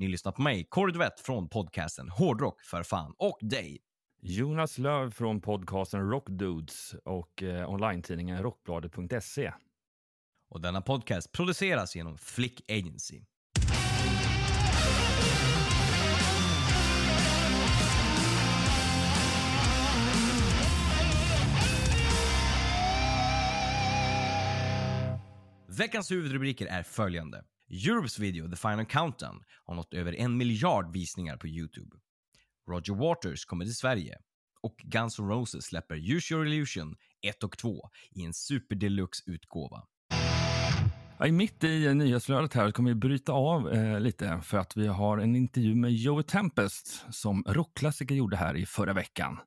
Ni lyssnar på mig, Kåre Duvett från podcasten Hårdrock för fan och dig. Jonas Löv från podcasten Rockdudes och eh, online-tidningen rockbladet.se. Och denna podcast produceras genom Flick Agency. Veckans huvudrubriker är följande. Europes video The Final Countdown har nått över en miljard visningar på Youtube. Roger Waters kommer till Sverige. Och Guns N' Roses släpper Use Your Illusion 1 och 2 i en superdeluxe utgåva. Ja, mitt i eh, nyhetsflödet här kommer vi bryta av eh, lite för att vi har en intervju med Joey Tempest som rockklassiker gjorde här i förra veckan.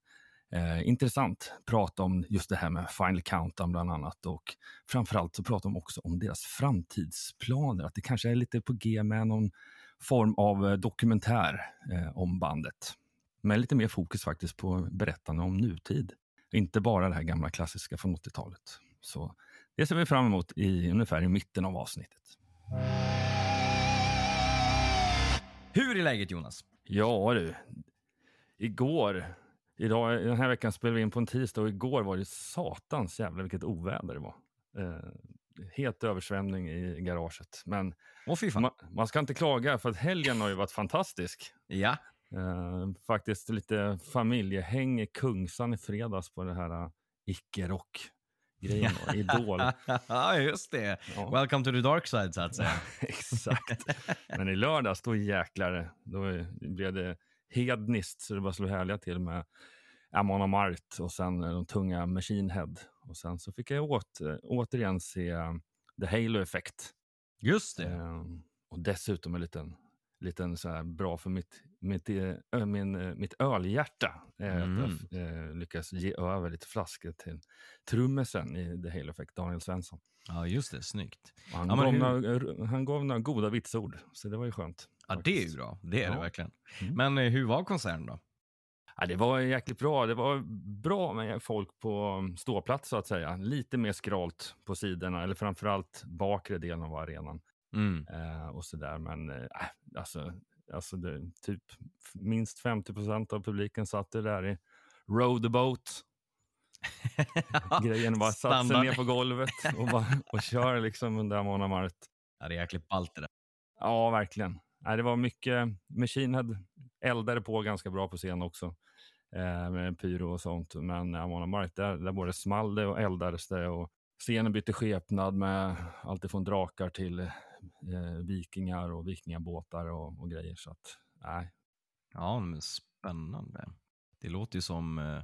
Eh, intressant prata om just det här med Final Countdown bland annat och framförallt så pratar de också om deras framtidsplaner, att det kanske är lite på G med någon form av eh, dokumentär eh, om bandet. Men lite mer fokus faktiskt på berättande om nutid, inte bara det här gamla klassiska från 80-talet. Så det ser vi fram emot i ungefär i mitten av avsnittet. Hur är läget Jonas? Ja du, igår Idag, den här veckan spelar vi in på en tisdag och igår var det satans jävla vilket oväder det var. Eh, helt översvämning i garaget. Men fan. man, man ska inte klaga för att helgen har ju varit fantastisk. Ja. Eh, faktiskt lite familjehäng i Kungsan i fredags på det här uh, icke-rock grejen då, Idol. Ja, just det. Ja. Welcome to the dark side så att säga. Exakt. Men i lördags, då jäklar, då blev det hedniskt så det bara slog härliga till med Amon Amart och sen eh, de tunga Machine Head. Och sen så fick jag åter, återigen se eh, The Halo Effect. Just det. Eh, och dessutom en liten, liten så här bra för mitt, mitt, eh, ö, min, eh, mitt ölhjärta. Eh, Mm. Att jag eh, lyckas ge över lite flaskor till trummisen i The Halo Effect, Daniel Svensson. Ja, just det. Snyggt. Och Han, Ja, gav hur- några, han gav några goda vitsord, så det var ju skönt. Ja, det är ju faktiskt. bra. Det är det Ja. verkligen. Mm. Men eh, hur var konserten då? Ja, det var jäkligt bra. Det var bra med folk på ståplats så att säga. Lite mer skralt på sidorna, eller framförallt bakre delen av arenan. Mm. Eh, och sådär. Men eh, alltså, alltså det, typ minst 50 procent av publiken satt det där i row the boat. Grejen bara satt sig ner på golvet och, bara, och kör liksom under Amon Amart. Ja, det är jäkligt ballt det där. Ja, verkligen. Nej, det var mycket. Machine Head eldade på ganska bra på scen också. Eh, med pyro och sånt. Men Amon Amarth, där, där både small det och eldades det. Och scenen bytte skepnad med allt från drakar till eh, vikingar och vikingabåtar och, och grejer. Så att, nej. Ja, men spännande. Det låter ju som eh,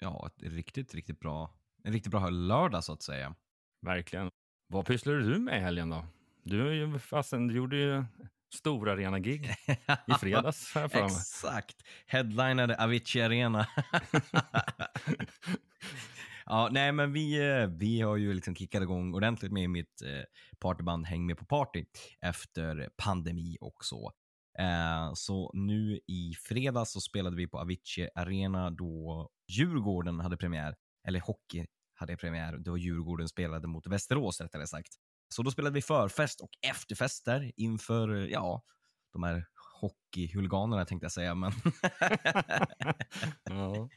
ja, ett riktigt, riktigt bra, en riktigt bra lördag så att säga. Verkligen. Vad pysslade du med i helgen då? Du, är ju, fasen, du gjorde ju stora arena gig i fredags. för. Exakt. Headlinade Avicii Arena. ja, nej, men vi, eh, vi har ju liksom kickat igång ordentligt med mitt eh, partyband Häng med på party efter pandemi och så. Eh, så nu i fredags så spelade vi på Avicii Arena då Djurgården hade premiär, eller hockey hade premiär, då Djurgården spelade mot Västerås rättare sagt. Så då spelade vi förfest och efterfest där inför, eh, ja, de här hockeyhuliganerna tänkte jag säga, men Ja.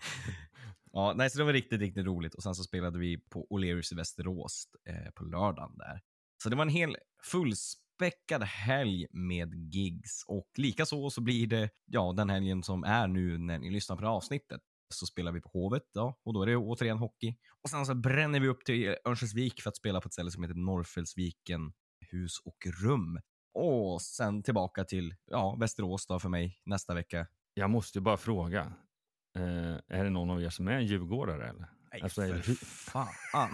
ja, nej, så det var riktigt, riktigt roligt. Och sen så spelade vi på O'Learys i Västerås eh, på lördagen där. Så det var en hel fullspäckad helg med gigs och likaså så blir det, ja, den helgen som är nu när ni lyssnar på det här avsnittet. Så spelar vi på Hovet ja, och då är det återigen hockey. Och sen så bränner vi upp till Örnsköldsvik för att spela på ett ställe som heter Norrfällsviken hus och rum. Och sen tillbaka till ja, Västerås då för mig nästa vecka. Jag måste bara fråga. Eh, är det någon av er som är en djurgårdare? Eller? Nej, Alltså, för hur- fan.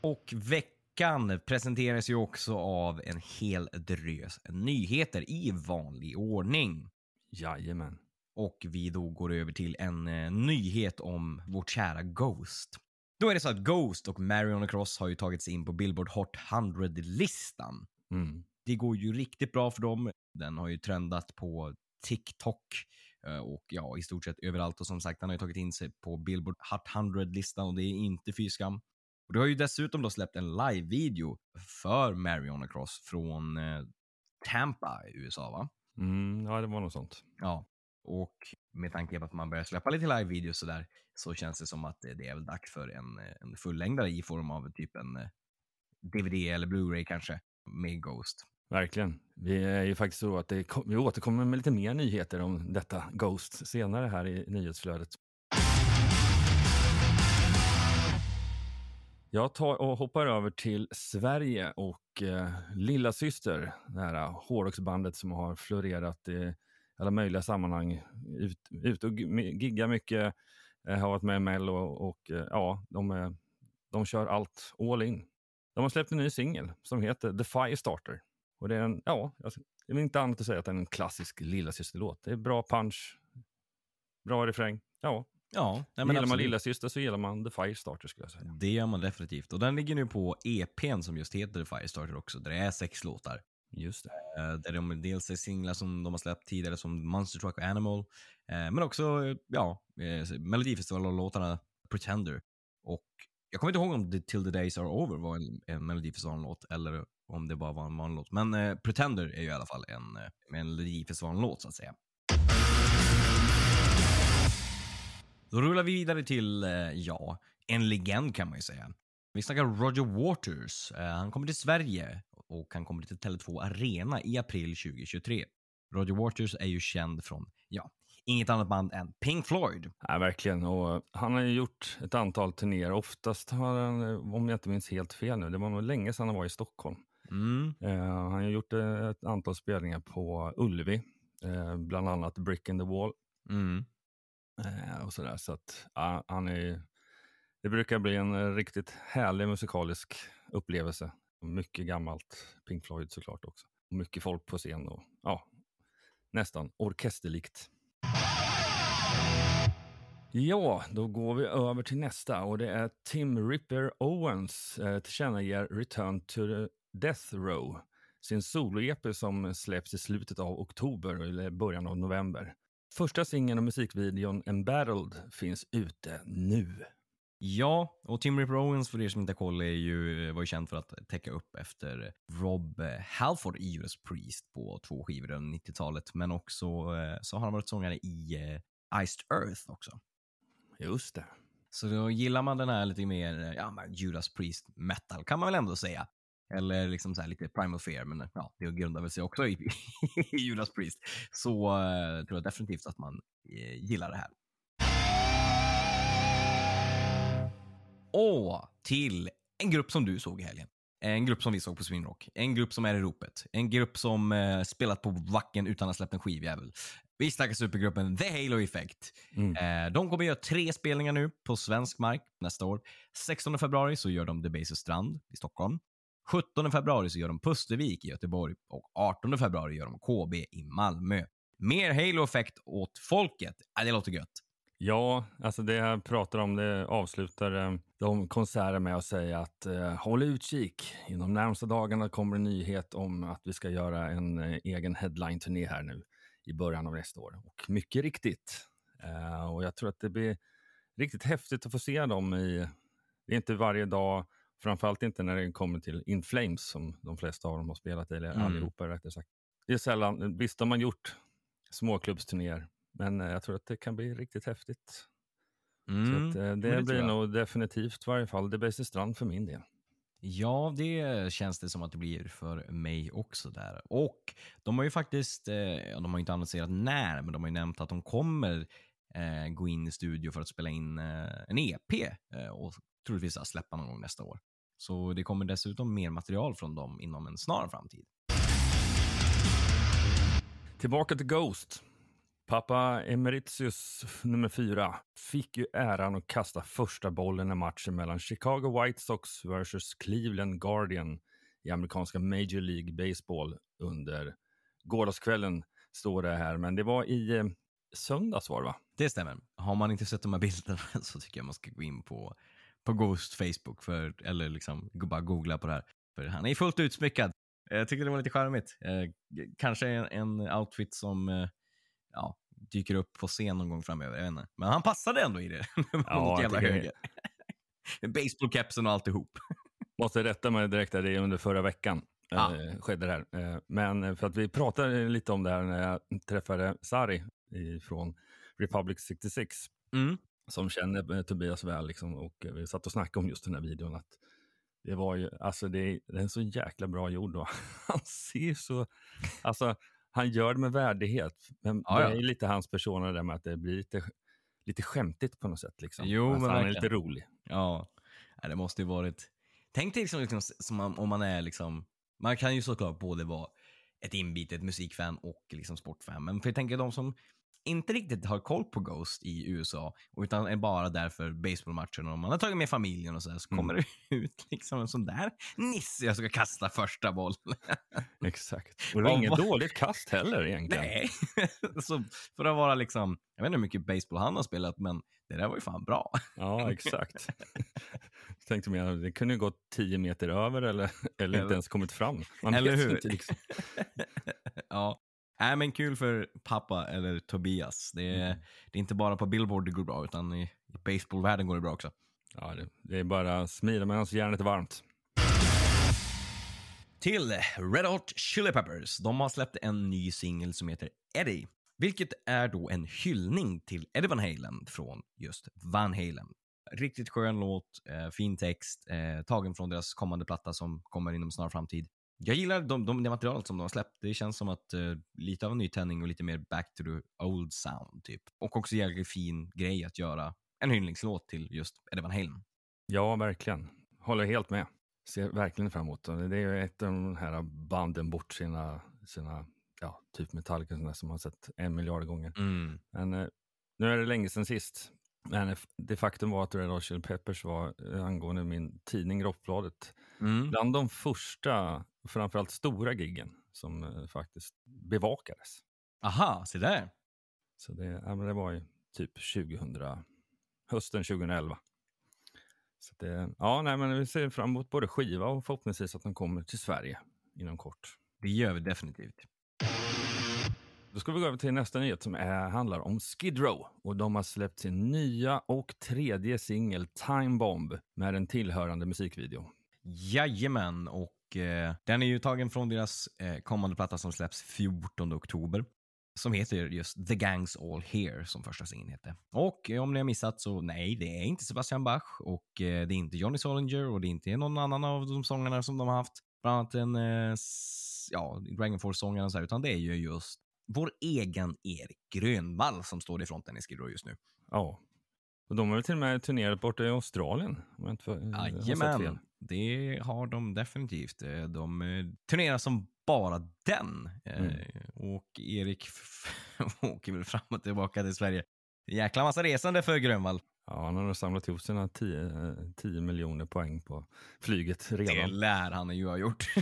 och veck veckan presenteras ju också av en hel drös nyheter i vanlig ordning. Jajamän. Och vi då går över till en eh, nyhet om vårt kära Ghost. Då är det så att Ghost och Marion Cross har ju tagit sig in på Billboard Hot 100-listan. Mm. Det går ju riktigt bra för dem. Den har ju trendat på TikTok eh, och ja, i stort sett överallt. Och som sagt, den har ju tagit in sig på Billboard Hot 100-listan och det är inte fy skam. Och det har ju dessutom då släppt en live-video för Marion Cross från eh, Tampa i USA, va? Mm, ja, det var något sånt. Ja, och med tanke på att man börjar släppa lite live-videos sådär så känns det som att det är väl dags för en, en fullängdare i form av typ en eh, DVD eller Blu-ray kanske med Ghost. Verkligen. Vi är ju faktiskt så att det, vi återkommer med lite mer nyheter om detta Ghost senare här i nyhetsflödet. Jag tar och hoppar över till Sverige och eh, Lilla Syster, det här eh, hårdrocksbandet som har florerat i alla möjliga sammanhang. Ut, ut och giggar mycket, eh, har varit med i Mello och, och eh, ja, de, de kör allt all in. De har släppt en ny singel som heter The Firestarter. Och det är en, ja, det är väl inte annat att säga att det är en klassisk Lilla systerlåt. Det är bra punch, bra refräng. Ja, Ja, nej, men gillar man absolut. Lilla Syster så gillar man The Firestarter skulle jag säga. Det gör man definitivt. Och den ligger nu på EPn som just heter Firestarter också, där det är sex låtar. Just det. Eh, där de dels är singlar som de har släppt tidigare som Monster Truck och Animal. Eh, men också, eh, ja, Melodifestivalen-låtarna Pretender. Och jag kommer inte ihåg om The Till the Days Are Over var en, en Melodifestivalen-låt eller om det bara var en vanlig låt. Men Pretender är ju i alla fall en eh, Melodifestivalen-låt så att säga. Då rullar vi vidare till, eh, ja, en legend kan man ju säga. Vi snackar Roger Waters. Eh, han kommer till Sverige och han kommer till Tele2 Arena i april 2023. Roger Waters är ju känd från, ja, inget annat band än Pink Floyd. Ja, verkligen. Och han har ju gjort ett antal turnéer. Oftast har han, eh, om jag inte minns helt fel nu, det var nog länge sedan han var i Stockholm. Mm. Han har gjort ett antal spelningar på Ullevi, bland annat Brick in the Wall. Mm. Eh, och sådär. Så att, ja, han är, det brukar bli en eh, riktigt härlig musikalisk upplevelse. Mycket gammalt Pink Floyd såklart också. Mycket folk på scen och ja, nästan orkesterlikt. Ja, då går vi över till nästa och det är Tim Ripper Owens eh, tillkännager Return to the Death Row. Sin solo-EP som släpps i slutet av oktober eller början av november. Första singeln och musikvideon Embattled finns ute nu. Ja, och Tim Ripper Owens för er som inte har koll är ju, var ju känd för att täcka upp efter Rob Halford i Judas Priest på två skivor under 90-talet. Men också eh, så har han varit sångare i eh, Iced Earth också. Just det. Så då gillar man den här lite mer ja, Judas Priest metal kan man väl ändå säga. Eller liksom så här lite Primal Fear, men ja, det grundar väl sig också i, i Judas Priest. Så eh, tror jag definitivt att man eh, gillar det här. Och till en grupp som du såg i helgen. En grupp som vi såg på Swinrock. En grupp som är i ropet. En grupp som eh, spelat på backen utan att släppa en skivjävel. Vi snackar supergruppen The Halo Effect. Mm. De kommer göra tre spelningar nu på svensk mark nästa år. 16 februari så gör de Debaser Strand i Stockholm. 17 februari så gör de Pustervik i Göteborg och 18 februari gör de KB i Malmö. Mer Halo Effect åt folket. Ja, det låter gött. Ja, alltså det jag pratar om det avslutar eh, de konserter med att säga att eh, håll utkik. Inom närmsta dagarna kommer en nyhet om att vi ska göra en eh, egen headline-turné här nu i början av nästa år. Och mycket riktigt. Eh, och jag tror att det blir riktigt häftigt att få se dem i, det är inte varje dag, framförallt inte när det kommer till In Flames som de flesta av dem har spelat i, eller Mm. allihopa rättare sagt. Det är sällan, visst har gjort småklubbsturnéer, men eh, jag tror att det kan bli riktigt häftigt. Mm. Att, eh, det, det blir nog definitivt i varje fall Debaser Strand för min del. Ja, det känns det som att det blir för mig också där. Och de har ju faktiskt, eh, de har inte annonserat när, men de har ju nämnt att de kommer gå in i studio för att spela in en EP och troligtvis släppa någon gång nästa år. Så det kommer dessutom mer material från dem inom en snar framtid. Tillbaka till Ghost. Pappa Emeritius nummer fyra fick ju äran att kasta första bollen i matchen mellan Chicago White Sox versus Cleveland Guardian i amerikanska Major League Baseball under gårdagskvällen, står det här. Men det var i eh, söndags var det va? Det stämmer. Har man inte sett de här bilderna så tycker jag man ska gå in på, på Ghost Facebook för, eller liksom bara googla på det här. För han är fullt utsmyckad. Jag tycker det var lite charmigt. Eh, kanske en, en outfit som eh, ja, dyker upp på scen någon gång framöver. Jag vet inte. Men han passade ändå i det. Ja, Mot jävla höger. Och alltihop. Måste rätta mig direkt, där, det är under förra veckan Ja. eh, skedde det här. Eh, men för att vi pratade lite om det här när jag träffade Sari från Republic 66 Mm. Som känner Tobias väl liksom, och vi satt och snackade om just den här videon. Att det var ju, alltså det, är- den är så jäkla bra gjord och han ser så, alltså han gör det med värdighet. Men Ja, det ja. är ju lite hans persona där med att det blir lite, lite skämtigt på något sätt. Liksom. Jo, alltså, men han är lite rolig. Ja, Ja, det måste ju varit... Tänk dig liksom, liksom som om om man är liksom... Man kan ju såklart både vara ett inbitet musikfan och liksom sportfan. Men för jag tänker de som inte riktigt har koll på Ghost i USA, utan är bara där för baseballmatchen och man har tagit med familjen och så, här, så Mm. kommer det ut liksom en sån där nisse jag ska kasta första boll. Exakt. Och det var inget dåligt kast heller egentligen. Nej, så för att vara liksom, jag vet inte hur mycket baseball han har spelat, men det där var ju fan bra. Ja, exakt. Jag tänkte mer, det kunde ju gått 10 meter över eller, eller Eller- inte ens kommit fram. Man Eller hur? Inte, liksom. ja. Nej, men kul för pappa, eller Tobias. Det är, Mm. det är inte bara på Billboard det går bra, utan i, i baseballvärlden går det bra också. ja, det, det är bara smida medan järnet är varmt. Till Red Hot Chili Peppers. De har släppt en ny singel som heter Eddie, vilket är då en hyllning till Eddie Van Halen från just Van Halen. Riktigt skön låt, eh, fin text, eh, tagen från deras kommande platta som kommer inom snar framtid. Jag gillar de, de, det materialet som de har släppt. Det känns som att eh, lite av en nytändning och lite mer back to the old sound typ. Och också jävligt fin grej att göra en hyllningslåt till just Eddie Van Halen. Ja, verkligen. Håller helt med. Ser verkligen fram emot det. Det är ju ett av de här banden bort sina, sina ja, typ Metallica som man har sett en miljard gånger. Men eh, nu är det länge sedan sist. Eh, det faktum var att Red Hot Chili Peppers var, eh, angående min tidning Rockbladet, Mm. bland de första, framförallt stora giggen som eh, faktiskt bevakades. Aha, se där. Så det, ja, men det var ju typ 2000, hösten 2011. Så det, ja, nej, men vi ser fram emot både skiva och förhoppningsvis att de kommer till Sverige inom kort. Det gör vi definitivt. Då ska vi gå över till nästa nyhet som är, handlar om Skid Row. Och de har släppt sin nya och tredje singel Time Bomb med en tillhörande musikvideo. Jajamän, och eh, den är ju tagen från deras eh, kommande platta som släpps 14 oktober. Som heter just The Gangs All Here, som första singeln heter. Och eh, om ni har missat så nej, det är inte Sebastian Bach och eh, det är inte Johnny Solinger och det är inte någon annan av de sångarna som de har haft. Bland annat en, eh, ja, Dragon Force-sångaren och så här, utan det är ju just vår egen Erik Grönvall som står i fronten i Skid Row just nu. Ja. Och de har väl till och med turnerat borta i Australien? Eh. Jajamän, det har de definitivt. Eh, De eh, turnerar som bara den. Mm. Och Erik åker väl fram och tillbaka till Sverige. Jäkla massa resande för Grönvall. Ja, han har nog samlat ihop sina 10, eh, 10 miljoner poäng på flyget Det redan. lär han ju ha gjort.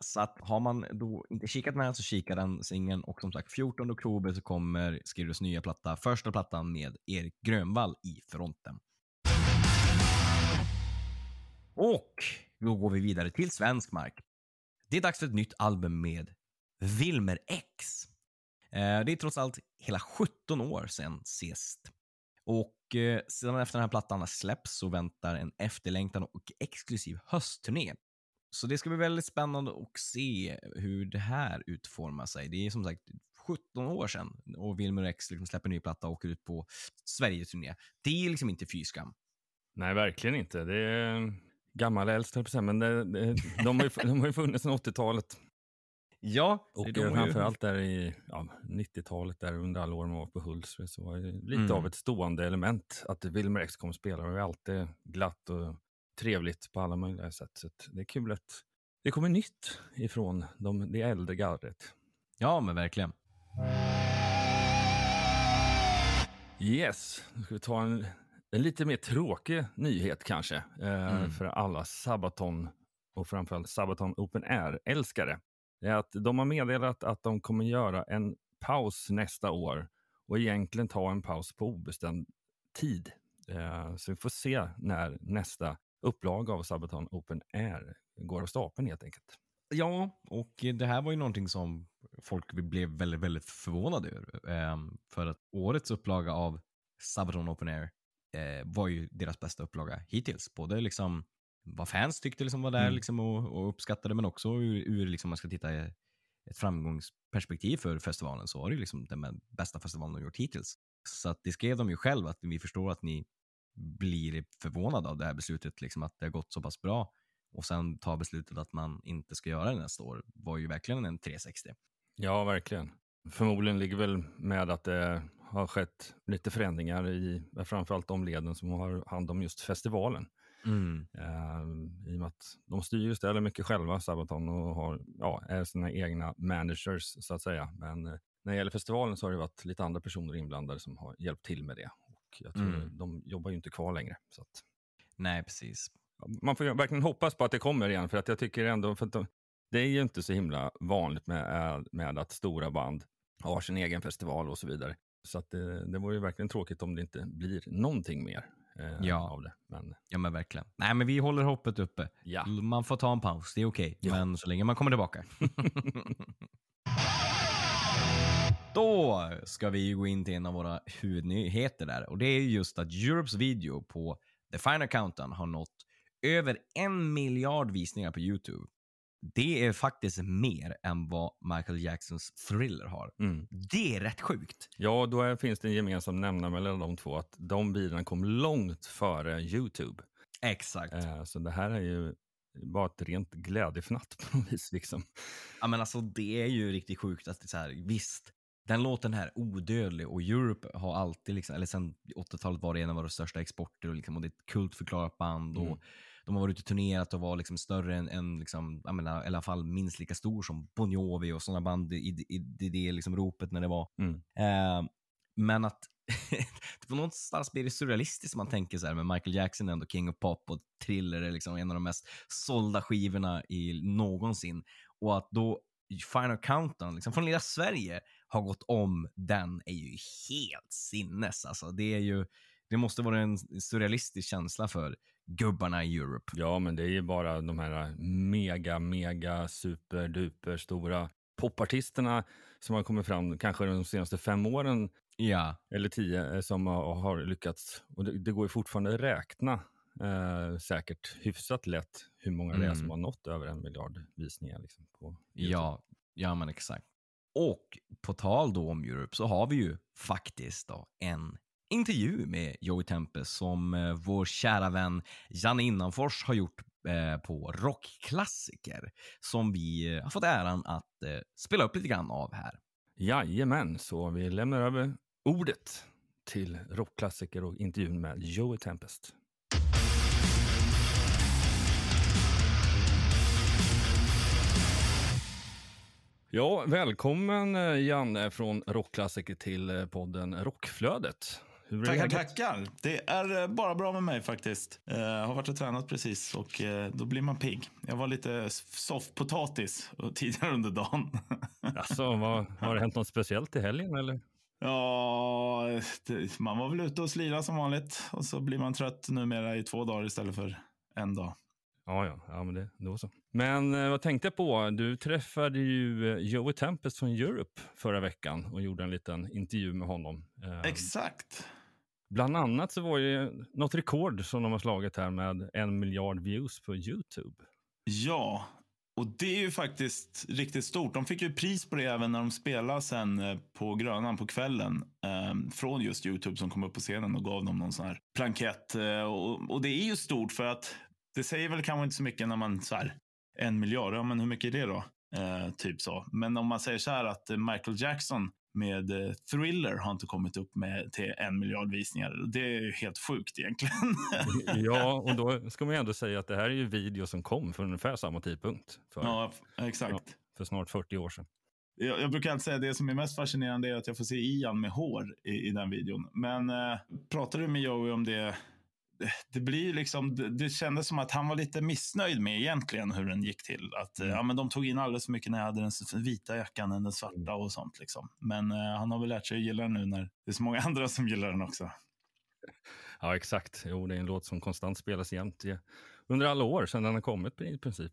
så att har man då inte kikat med den så kika den singeln och som sagt 14 oktober så kommer Skirros nya platta, första plattan med Erik Grönvall i fronten. Och då går vi vidare till svensk mark. Det är dags för ett nytt album med Wilmer X. Eh, det är trots allt hela 17 år sedan sist. Och eh, sedan efter den här plattan har släppts så väntar en efterlängtad och exklusiv höstturné. Så det ska bli väldigt spännande att se hur det här utformar sig. Det är som sagt 17 år sedan och Wilmer X liksom släpper en ny platta och åker ut på Sverigeturné. Det är liksom inte fy skam. Nej, verkligen inte. Det är gammal äldst, men det, det, de, har ju, de har ju funnits sedan 80-talet. Ja, Och de framförallt där i ja, 90-talet, där under alla år man var på Hultsfred, så var det lite Mm. av ett stående element att Wilmer X kom och spelade. Det var alltid glatt och trevligt på alla möjliga sätt. Så det är kul att det kommer nytt ifrån de, det äldre gardet. Ja, men verkligen. Yes, nu ska vi ta en, en lite mer tråkig nyhet kanske eh, Mm. för alla Sabaton och framförallt Sabaton Open Air-älskare. Det är att de har meddelat att de kommer göra en paus nästa år och egentligen ta en paus på obestämd tid. Eh, så vi får se när nästa upplaga av Sabaton Open Air går av stapeln helt enkelt. Ja, och det här var ju någonting som folk blev väldigt, väldigt förvånade över. Ehm, för att årets upplaga av Sabaton Open Air eh, var ju deras bästa upplaga hittills. Både liksom vad fans tyckte liksom var där Mm. liksom och, och uppskattade, men också ur, ur liksom man ska titta i ett framgångsperspektiv för festivalen så var det liksom den bästa festivalen de gjort hittills. Så att det skrev de ju själv att vi förstår att ni blir förvånade av det här beslutet, liksom att det har gått så pass bra och sen ta beslutet att man inte ska göra det nästa år var ju verkligen en 360. Ja, verkligen. Förmodligen ligger väl med att det har skett lite förändringar i framförallt de leden som har hand om just festivalen. Eh, I och med att de styr och ställer mycket själva, Sabaton, och har, ja, är sina egna managers så att säga. Men eh, när det gäller festivalen så har det varit lite andra personer inblandade som har hjälpt till med det. Jag tror Mm. de jobbar ju inte kvar längre. Så att, Nej, precis. man får verkligen hoppas på att det kommer igen, för att jag tycker ändå, för de, det är ju inte så himla vanligt med, eh, med att stora band har sin egen festival och så vidare. Så att det, det vore ju verkligen tråkigt om det inte blir någonting mer eh, Ja. av det. Men Ja, men verkligen. Nej, men vi håller hoppet uppe. ja, Man får ta en paus, det är okej. Ja. Men så länge man kommer tillbaka. Då ska vi gå in till en av våra huvudnyheter där. Och det är just att Europes video på The Final Countdown har nått över en miljard visningar på YouTube. Det är faktiskt mer än vad Michael Jacksons Thriller har. mm. Det är rätt sjukt. ja då finns det en gemensam nämnare mellan de två, att de bilarna kom långt före YouTube. Exakt. Eh, så det här är ju bara ett rent glädjefnatt på något vis. Liksom. Ja, men alltså det är ju riktigt sjukt att det är så här, visst, den låten här odödlig och Europe har alltid, liksom, eller sen 80-talet var det en av våra största exporter och, liksom, och det är ett kultförklarat band Mm. och de har varit ute och turnerat och var liksom större än, än liksom, jag menar, i alla fall minst lika stor som Bon Jovi och sådana band i, i, i, det liksom ropet när det var. Mm. Eh, men att på någonstans blir det surrealistiskt man tänker så här med Michael Jackson ändå king of pop och Thriller är liksom en av de mest sålda skivorna i någonsin. Och att då Final Countdown liksom, från lilla Sverige har gått om den är ju helt sinnes. Alltså, det, är ju, det måste vara en surrealistisk känsla för gubbarna i Europe. Ja, men det är ju bara de här mega, mega, super, duper stora popartisterna som har kommit fram kanske de senaste fem åren Ja, eller tio eh, som har, lyckats. Och det, det går ju fortfarande att räkna eh, säkert hyfsat lätt hur många det är som Mm. har nått över en miljard visningar. Liksom, på YouTube. ja, ja men exakt. Och på tal då om Europe så har vi ju faktiskt då en intervju med Joey Tempest som eh, vår kära vän Janne Innanfors har gjort eh, på Rockklassiker som vi eh, har fått äran att spela upp lite grann av här. Jajamän, så vi lämnar över ordet till rockklassiker och intervjun med Joey Tempest. Ja, välkommen eh, Janne från Rockklassiker till eh, podden Rockflödet. Tackar, tackar. Det är eh, bara bra med mig faktiskt. Eh, har varit och tränat precis och då blir man pigg. Jag var lite soffpotatis tidigare under dagen. Alltså, vad, har det hänt något speciellt i helgen eller? ja, man var väl ute och slira som vanligt och så blir man trött numera i två dagar istället för en dag. Ja, ja, ja men det, då så. Men eh, vad tänkte jag på? Du träffade ju eh, Joey Tempest från Europe förra veckan och gjorde en liten intervju med honom. Eh, Exakt. Bland annat så var det något rekord som de har slagit här med en miljard views på YouTube. Ja, och det är ju faktiskt riktigt stort. De fick ju pris på det även när de spelade sen eh, på Grönan på kvällen. Eh, från just YouTube som kom upp på scenen och gav dem någon sån här plankett. Eh, och, och det är ju stort för att det säger väl kanske inte så mycket när man så här, en miljard, ja men hur mycket är det då? Eh, typ så. Men om man säger så här att Michael Jackson med eh, Thriller har inte kommit upp med till en miljard visningar. Det är ju helt sjukt egentligen. Ja, och då ska man ju ändå säga att det här är ju video som kom för ungefär samma tidpunkt. För, ja, exakt. för snart 40 år sedan. Jag, jag brukar alltid säga att det som är mest fascinerande är att jag får se Ian med hår i, i den videon. Men eh, pratade du med Joey om det? Det, blir liksom, det, det kändes som att han var lite missnöjd med egentligen hur den gick till. Att eh, ja, men de tog in alldeles för mycket när jag hade den vita jackan än den svarta och sånt. Liksom. Men eh, han har väl lärt sig att gilla den nu när det är så många andra som gillar den också. Ja, exakt. Jo, det är en låt som konstant spelas jämt under alla år sedan den har kommit i princip.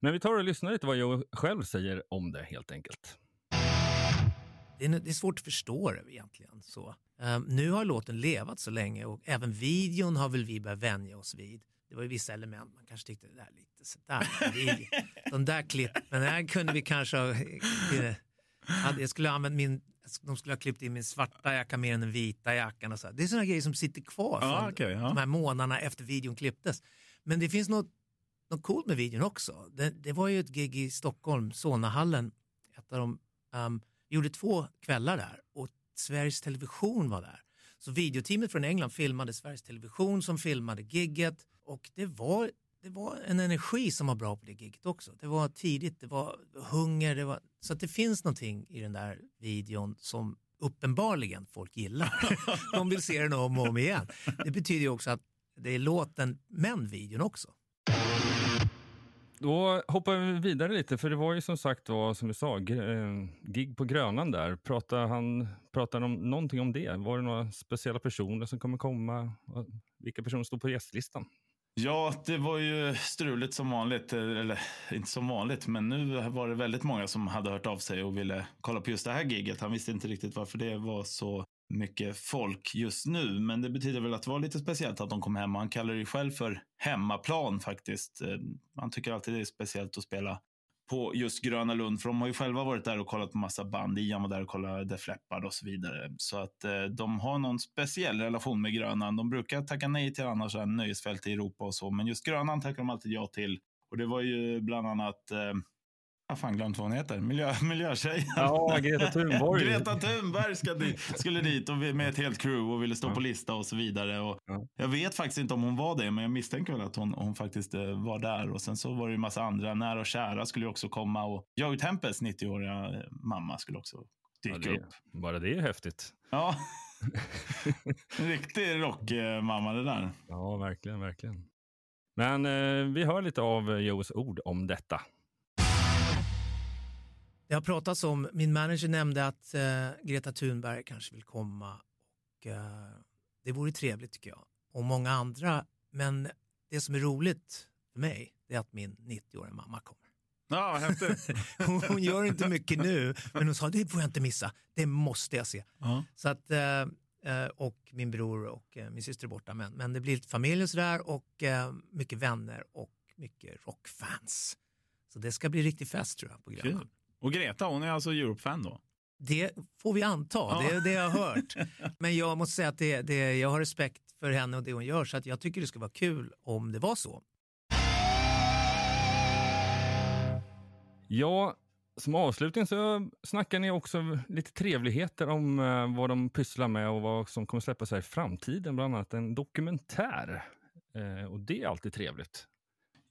Men vi tar och lyssnar lite vad Joe själv säger om det helt enkelt. Det är, det är svårt att förstå det egentligen. Så. Ehm, nu har låten levat så länge och även videon har väl vi börjat vänja oss vid. Det var ju vissa element man kanske tyckte det där är lite sådär. De där klippen, här kunde vi kanske ha... eh, Jag skulle ha använt min... De skulle ha klippt in min svarta jacka mer än den vita jackan. Och så. Det är sådana grejer som sitter kvar från okej, ja. de här månaderna efter videon klipptes. Men det finns något, något coolt med videon också. Det, det var ju ett gig i Stockholm, Solnahallen. Ett av de, um, vi gjorde två kvällar där och Sveriges Television var där. Så videoteamet från England filmade Sveriges Television som filmade gigget och det var, det var en energi som var bra på det gigget också. Det var tidigt, det var hunger, det var, så att det finns någonting i den där videon som uppenbarligen folk gillar. De vill se den om och om igen. Det betyder ju också att det är låten men videon också. Då hoppar vi vidare lite, för det var ju som sagt var som du sa, eh, gig på Grönan där. Pratade han pratade om någonting om det? Var det några speciella personer som kommer komma? Vilka personer står på gästlistan? Ja, det var ju struligt som vanligt. Eh, eller inte som vanligt, men nu var det väldigt många som hade hört av sig och ville kolla på just det här giget. Han visste inte riktigt varför det var så mycket folk just nu. Men det betyder väl att det var lite speciellt att de kom hem. Han kallar det ju själv för hemmaplan faktiskt. Eh, Han tycker alltid det är speciellt att spela på just Gröna Lund. För de har ju själva varit där och kollat på massa band. Ian var där och kollade Def Leppard och så vidare. Så att eh, de har någon speciell relation med Grönan. De brukar tacka nej till annars nöjesfält i Europa och så. Men just Grönan tackar de alltid ja till. Och det var ju bland annat eh, jag har fan glömt vad hon heter. Miljö, miljötjejen. Ja, Greta Thunborg. Greta Thunberg ska dit, skulle dit och med ett helt crew och ville stå på lista och så vidare. Och Ja. Jag vet faktiskt inte om hon var det, men jag misstänker väl att hon, hon faktiskt eh, var där. Och sen så var det ju massa andra. Nära och kära skulle ju också komma och Joey Tempest 90-åriga eh, mamma skulle också Ja, dyka det, upp. bara det är häftigt. Ja. en riktig rockmamma det där. Ja, verkligen, verkligen. Men eh, vi hör lite av Joes ord om detta. Det har pratats om, min manager nämnde att eh, Greta Thunberg kanske vill komma och eh, det vore trevligt tycker jag. Och många andra. Men det som är roligt för mig är att min 90-åriga mamma kommer. Ja, häftigt. Hon, hon gör inte mycket nu, men hon sa det får jag inte missa. Det måste jag se. Ja. Så att, eh, eh, och min bror och eh, min syster är borta. Men, men det blir lite familj och sådär och eh, mycket vänner och mycket rockfans. Så det ska bli riktig fest tror jag på Grönan. Och Greta, hon är alltså Europe-fan då? Det får vi anta, Ja. det är det jag har hört. Men jag måste säga att det, det, jag har respekt för henne och det hon gör så att jag tycker det skulle vara kul om det var så. Ja, som avslutning så snackar ni också lite trevligheter om eh, vad de pysslar med och vad som kommer släppas här i framtiden. Bland annat en dokumentär. Eh, och det är alltid trevligt.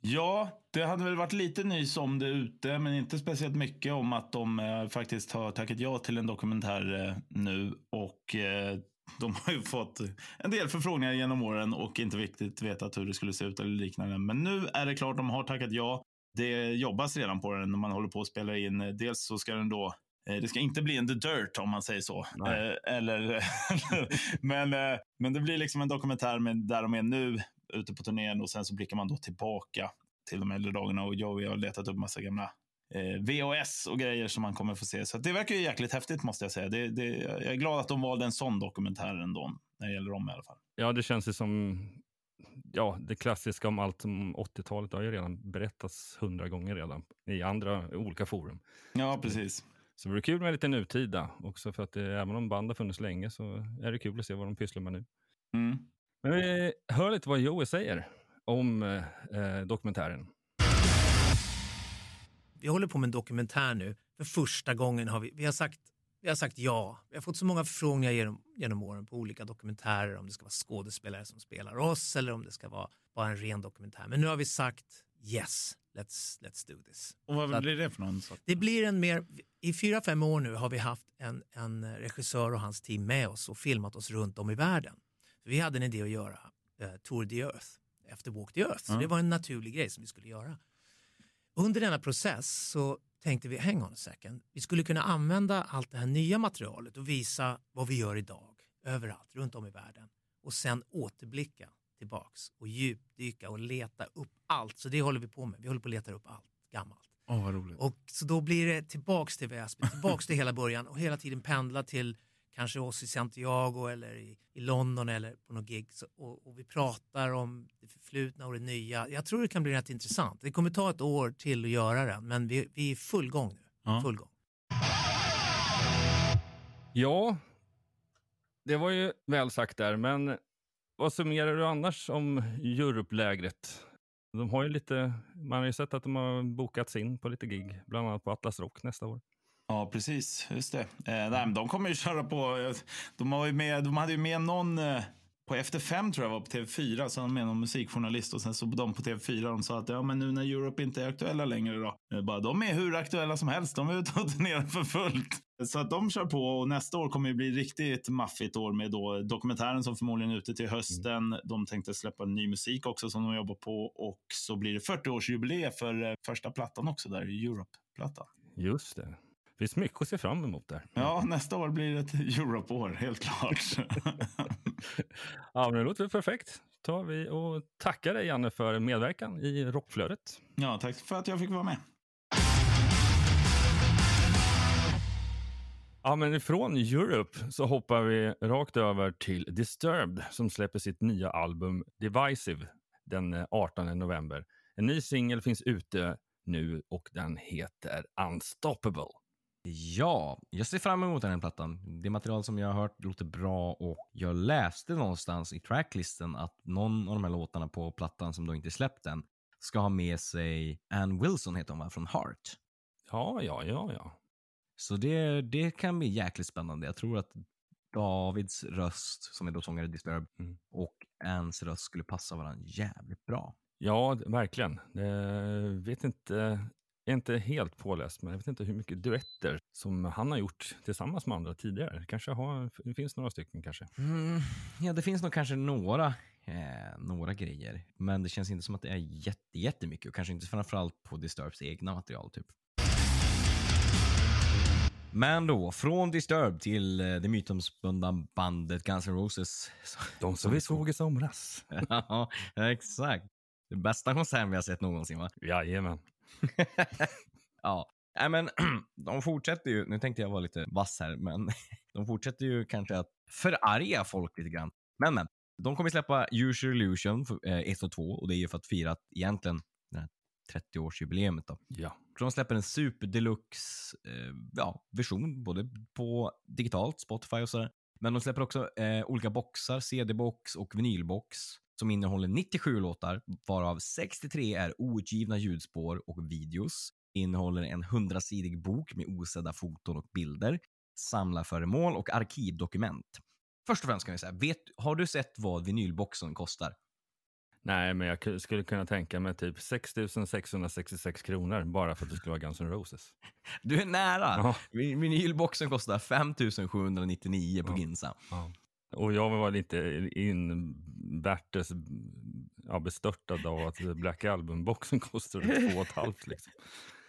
Ja, det hade väl varit lite nys om det ute, men inte speciellt mycket om att de eh, faktiskt har tackat ja till en dokumentär eh, nu. Och eh, de har ju fått en del förfrågningar genom åren och inte riktigt vetat hur det skulle se ut eller liknande. Men nu är det klart, de har tackat ja. Det jobbas redan på den när man håller på att spela in. Dels så ska den då eh, det ska inte bli en The Dirt om man säger så. Nej. Eh, eller, men, eh, men det blir liksom en dokumentär med där de är nu ute på turnén och sen så blickar man då tillbaka till de äldre dagarna och Joey har letat upp massa gamla eh, VHS och grejer som man kommer få se. Så det verkar ju jäkligt häftigt måste jag säga. Det, det, jag är glad att de valde en sån dokumentär ändå, när det gäller dem i alla fall. Ja, det känns ju som ja, det klassiska om allt om 80-talet. Det har ju redan berättats hundra gånger redan i andra olika forum. Ja, precis. Så det vore kul med lite nutida också för att det, även om band har funnits länge så är det kul att se vad de pysslar med nu. Mm. Men vi hör lite vad Joey säger om eh, dokumentären. Vi håller på med en dokumentär nu. För första gången har vi, vi har sagt vi har sagt ja. Vi har fått så många förfrågningar genom, genom åren på olika dokumentärer om det ska vara skådespelare som spelar oss eller om det ska vara bara en ren dokumentär. Men nu har vi sagt yes, let's, let's do this. Och vad blir det för någon? sorts- Det blir en mer, i fyra, fem år nu har vi haft en, en regissör och hans team med oss och filmat oss runt om i världen. Vi hade en idé att göra eh, Tour de Earth efter Walk the Earth, så Ja. det var en naturlig grej som vi skulle göra. Under denna process så tänkte vi, hang on a second, vi skulle kunna använda allt det här nya materialet och visa vad vi gör idag, överallt, runt om i världen. Och sen återblicka tillbaks och djupdyka och leta upp allt. Så det håller vi på med, vi håller på att leta upp allt gammalt. Åh, vad roligt. Och så då blir det tillbaks till Väsby, tillbaks till hela början och hela tiden pendla till kanske oss i Santiago eller i, i London eller på något gig och, och vi pratar om det förflutna och det nya. Jag tror det kan bli rätt intressant. Det kommer ta ett år till att göra den men vi, vi är i full gång nu. Ja. Full gång. Ja, det var ju väl sagt där, men vad summerar du annars om Europe-lägret? De har ju lite, man har ju sett att de har bokats in på lite gig, bland annat på Atlas Rock nästa år. Ja, precis. Just det. Eh, nej, de kommer ju köra på... eh, De, har ju med, de hade ju med någon... Eh, på Efter fem tror jag var på TV4, så han med någon musikjournalist och sen så de på TV4 de sa att ja, men nu när Europe inte är aktuella längre då. eh, Bara, de är hur aktuella som helst, de är ute och turnerar för fullt. Så att de kör på och nästa år kommer ju bli riktigt maffigt år med då dokumentären som förmodligen är ute till hösten. De tänkte släppa ny musik också som de jobbar på och så blir det 40-årsjubileum för eh, första plattan också där, Europe-plattan. Just det. Det finns mycket att se fram emot där. Ja, nästa år blir det ett Europe-år, helt klart. Ja, men det låter perfekt. tar vi och tackar dig, Janne, för medverkan i Rockflödet. ja, tack för att jag fick vara med. Ja, men ifrån Europe så hoppar vi rakt över till Disturbed som släpper sitt nya album Divisive den eh, 18 november. En ny singel finns ute nu och den heter Unstoppable. Ja, jag ser fram emot den här plattan. Det material som jag har hört låter bra och jag läste någonstans i tracklisten att någon av de här låtarna på plattan som då inte släppt än ska ha med sig Ann Wilson heter hon va, från Heart. Ja, ja, ja, ja. Så det, det kan bli jäkligt spännande. Jag tror att Davids röst, som är då sångare i Disturbed, Mm. och Anns röst skulle passa varandra jävligt bra. Ja, verkligen. Jag vet inte, är inte helt påläst, men jag vet inte hur mycket duetter som han har gjort tillsammans med andra tidigare. Kanske har, det finns några stycken kanske. Mm, ja, det finns nog kanske några, eh, några grejer, men det känns inte som att det är jätte, jättemycket och kanske inte framförallt på Disturbs egna material. typ. Men då, från Disturbed till eh, det mytomspunna bandet Guns N' Roses. De som vi såg i somras. ja, exakt. Det bästa konserten vi har sett någonsin va? Jajamän. Ja, Nej, men de fortsätter ju, nu tänkte jag vara lite vass här, men de fortsätter ju kanske att förarga folk lite grann. Men men, de kommer släppa User Illusion 1 och 2 och det är ju för att fira egentligen det här 30-årsjubileet då. Ja. De släpper en super deluxe eh, ja, version, både på digitalt, Spotify och sådär. Men de släpper också eh, olika boxar, CD-box och vinylbox, som innehåller 97 låtar, varav 63 är outgivna ljudspår och videos. Innehåller en 100-sidig bok med osedda foton och bilder, samlarföremål och arkivdokument. Först och främst kan jag säga, vet, har du sett vad vinylboxen kostar? Nej, men jag ku- skulle kunna tänka mig typ 6 666 kronor bara för att det skulle vara Guns N' Roses. Du är nära! Ja. Vin- Vinylboxen kostar 5 799 på Ja. Ginsa. Och jag var lite invärtes ja, bestörtad av att Black Album-boxen kostade två och halvt. Liksom.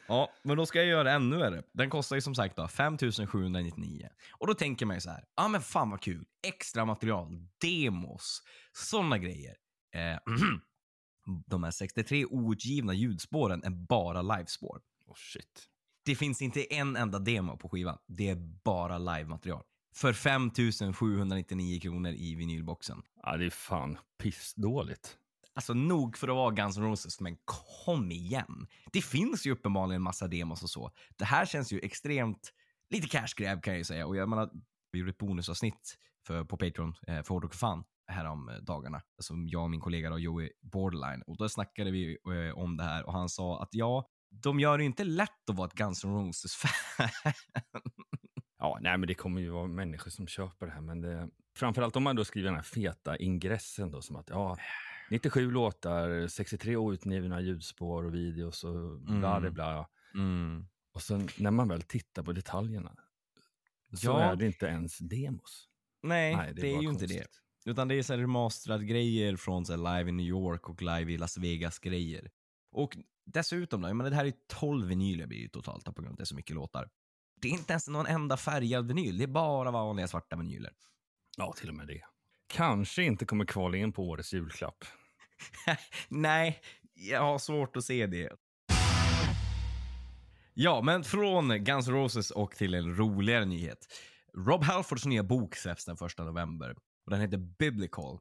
Ja, men då ska jag göra ännu värre. Den kostar ju som sagt då 5 799. Och då tänker man ju så här, ja men fan vad kul. Extra material, demos, sådana grejer. Eh, de här 63 outgivna ljudspåren är bara livespår. Oh, shit. Det finns inte en enda demo på skivan. Det är bara livematerial. För 5 799 kronor i vinylboxen. Ja, det är fan pissdåligt. Alltså nog för att vara Guns N' Roses, men kom igen. Det finns ju uppenbarligen en massa demos och så. Det här känns ju extremt, lite cash grab kan jag ju säga. Och jag menar, vi gjorde ett bonusavsnitt för, på Patreon eh, för Hårdrock och Fan härom eh, dagarna. Som jag och min kollega då, Joey Borderline. Och då snackade vi eh, om det här och han sa att ja, de gör det inte lätt att vara ett Guns N' Roses-fan. Ja, nej, men det kommer ju vara människor som köper det här. Men det, framförallt om man då skriver den här feta ingressen då, som att ja, 97 låtar, 63 outgivna ljudspår och videos och bla bla Mm. bla. mm. Och sen när man väl tittar på detaljerna så Ja. är det inte ens demos. Nej, Nej, det är, bara ju inte det. konstigt. Utan det är så remasterad grejer från så live i New York och live i Las Vegas grejer. Och dessutom då, jag menar det här är 12 vinyler blir det ju totalt på grund av att det är så mycket låtar. Det är inte ens någon enda färgad vinyl, det är bara vanliga svarta vinyler. Ja, till och med det. Kanske inte kommer kvala in på årets julklapp. Nej, jag har svårt att se det. Ja, men från Guns N' Roses och till en roligare nyhet. Rob Halfords nya bok släpps den 1 november och den heter Biblical.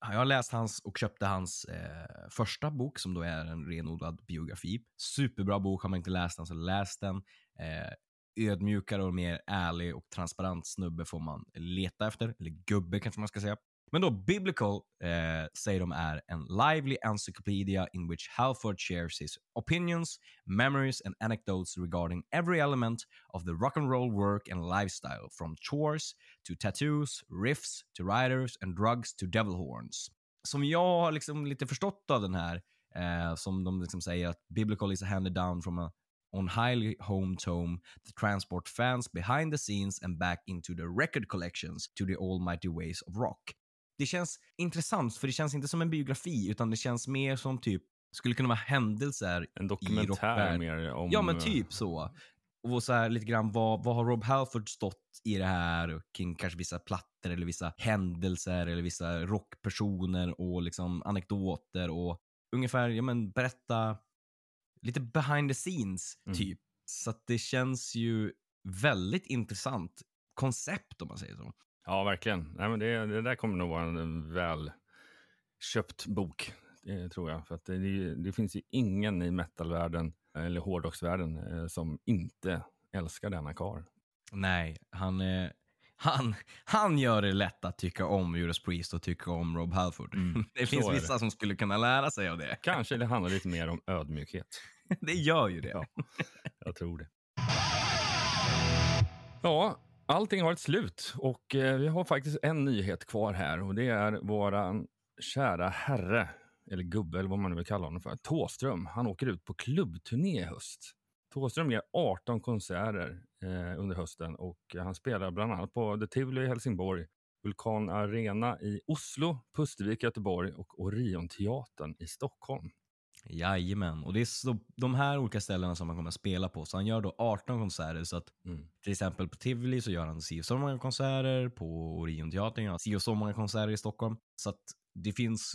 Jag har läst hans och köpte hans eh, första bok som då är en renodlad biografi. Superbra bok, har man inte läst den så läs den. Eh, ödmjukare och mer ärlig och transparent snubbe får man leta efter, eller gubbe kanske man ska säga. Men då Biblical eh, säger de är en lively encyclopedia in which Halford shares his opinions, memories and anecdotes regarding every element of the rock and roll work and lifestyle from chores to tattoos, riffs to riders and drugs to devil horns. Som jag har liksom lite förstått av den här, eh, som de liksom säger att Biblical is handed down from a on highly home tome to transport fans behind the scenes and back into the record collections to the almighty ways of rock. Det känns intressant för det känns inte som en biografi utan det känns mer som typ skulle kunna vara händelser En dokumentär mer om... Ja men typ så. Och så här lite grann vad, vad har Rob Halford stått i det här kring kanske vissa plattor eller vissa händelser eller vissa rockpersoner och liksom anekdoter och ungefär, ja men berätta lite behind the scenes Mm. typ. Så att det känns ju väldigt intressant koncept om man säger så. Ja, verkligen. Nej, men det, det där kommer nog vara en väl köpt bok, det tror jag. För att det, det, finns ju ingen i metalvärlden eller hårdrocksvärlden eh, som inte älskar denna karl. Nej, han, eh, han, han gör det lätt att tycka om Judas Priest och tycka om Rob Halford. Mm, det finns är det. vissa som skulle kunna lära sig av det. Kanske det handlar lite mer om ödmjukhet. det gör ju det. Ja. Jag tror det. Ja, allting har ett slut och eh, vi har faktiskt en nyhet kvar här och det är våran kära herre, eller gubbe eller vad man nu vill kalla honom för, Tåström. Han åker ut på klubbturné i höst. Tåström ger 18 konserter eh, under hösten och han spelar bland annat på The Tivoli i Helsingborg, Vulkan Arena i Oslo, Pustervik i Göteborg och Orionteatern i Stockholm. Jajamän, och det är så, de här olika ställena som han kommer att spela på. Så han gör då 18 konserter. Så att Mm. till exempel på Tivoli så gör han si och så många konserter. På Orionteatern gör han si och så många konserter i Stockholm. Så att det finns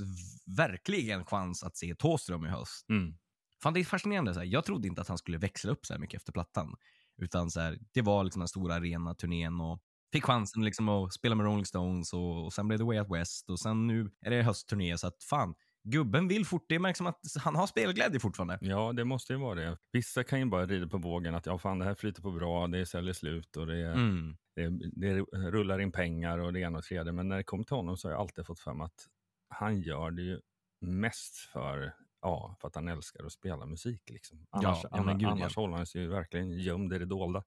verkligen chans att se Thåström i höst. Mm. Fan, det är fascinerande. Så här. Jag trodde inte att han skulle växla upp så här mycket efter plattan. Utan så här, det var liksom den stora arena-turnén och fick chansen liksom att spela med Rolling Stones och, och sen blev det Way Out West och sen nu är det höstturné. Så att fan, gubben vill fort. Det märks som att han har spelglädje fortfarande. Ja, det måste ju vara det. Vissa kan ju bara rida på vågen att ja, fan, det här flyter på bra, det säljer slut och det, Mm. det, det rullar in pengar och det ena och tredje. Men när det kommer till honom så har jag alltid fått mig att han gör det ju mest för, ja, för att han älskar att spela musik. Liksom. Annars, ja, annars, gud, ja. annars håller han sig ju verkligen gömd i det dolda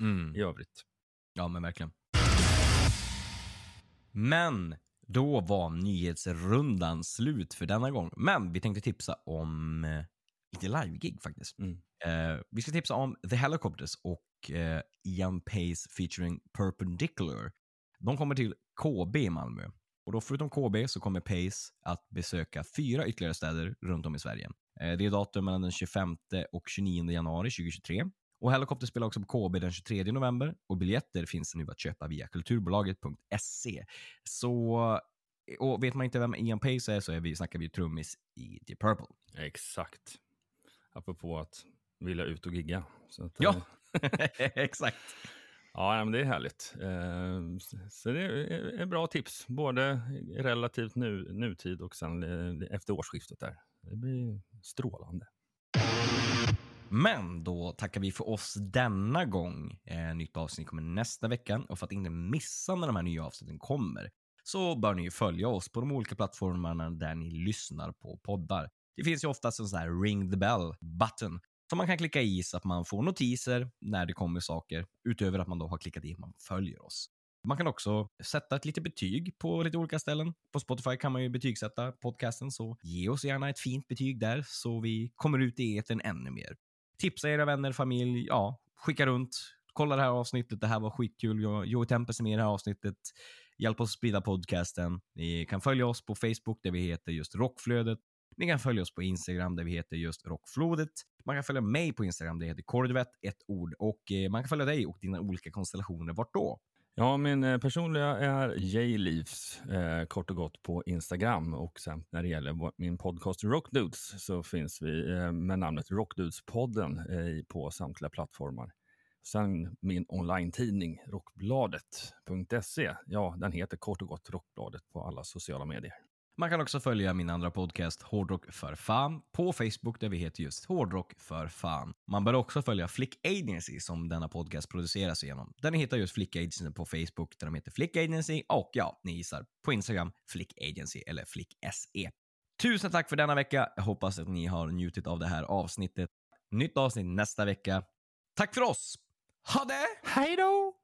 Mm. i övrigt. Ja, men verkligen. Men då var nyhetsrundan slut för denna gång. Men vi tänkte tipsa om eh, lite live-gig faktiskt. Mm. Eh, vi ska tipsa om The Helicopters och eh, Ian Pace featuring Perpendicular. De kommer till KB i Malmö. Och då förutom KB så kommer Pace att besöka fyra ytterligare städer runt om i Sverige. Eh, det är datum mellan den 25 och 29 januari 2023. Och Helicopter spelar också på KB den 23 november och biljetter finns nu att köpa via kulturbolaget.se. Så, och vet man inte vem Ian Pace är så är vi, snackar vi trummis i Deep Purple. Exakt. Apropå att vilja ut och gigga. Att, Ja. eh, Exakt. Ja, men det är härligt. Eh, så det är bra tips, både relativt nu, nutid och sen eh, efter årsskiftet där. Det blir strålande. Men då tackar vi för oss denna gång. Eh, nytt avsnitt kommer nästa vecka och för att inte missa när de här nya avsnitten kommer så bör ni följa oss på de olika plattformarna där ni lyssnar på poddar. Det finns ju oftast en sån här ring the bell button som man kan klicka i så att man får notiser när det kommer saker utöver att man då har klickat i att man följer oss. Man kan också sätta ett litet betyg på lite olika ställen. På Spotify kan man ju betygsätta podcasten, så ge oss gärna ett fint betyg där så vi kommer ut i etern ännu mer. tipsa era vänner, familj, ja, skicka runt. Kolla det här avsnittet, det här var skitkul. Joey Tempest är med i det här avsnittet. Hjälp oss sprida podcasten. Ni kan följa oss på Facebook där vi heter just Rockflödet. Ni kan följa oss på Instagram där vi heter just Rockflodet. Man kan följa mig på Instagram det heter Kordvet, ett ord. Och eh, man kan följa dig och dina olika konstellationer. Vart då? Ja, min eh, personliga är Jleafs, eh, kort och gott på Instagram. Och sen när det gäller vår- min podcast Rockdudes så finns vi eh, med namnet Rockdudespodden eh, på samtliga plattformar. Sen min online-tidning Rockbladet.se. Ja, den heter kort och gott Rockbladet på alla sociala medier. Man kan också följa min andra podcast Hårdrock för fan på Facebook där vi heter just Hårdrock för fan. Man bör också följa Flick Agency som denna podcast produceras genom. Den hittar just Flick Agency på Facebook där de heter Flick Agency och ja, ni gissar på Instagram Flick Agency eller Flick SE. Tusen tack för denna vecka. Jag hoppas att ni har njutit av det här avsnittet. Nytt avsnitt nästa vecka. Tack för oss! Ha det! Hej då!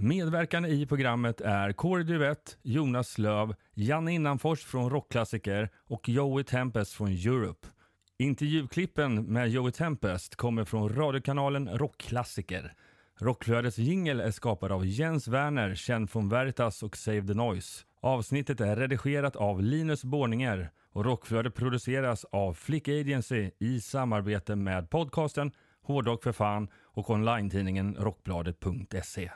Medverkande i programmet är Corey Duvett, Jonas Löv, Janne Innanfors från Rockklassiker och Joey Tempest från Europe. Intervjuklippen med Joey Tempest kommer från radiokanalen Rockklassiker. Rockflödets jingel är skapad av Jens Werner, känd från Veritas och Save the Noise. Avsnittet är redigerat av Linus Borninger och Rockflödet produceras av Flick Agency i samarbete med podcasten Hårdrock för fan och online-tidningen Rockbladet.se.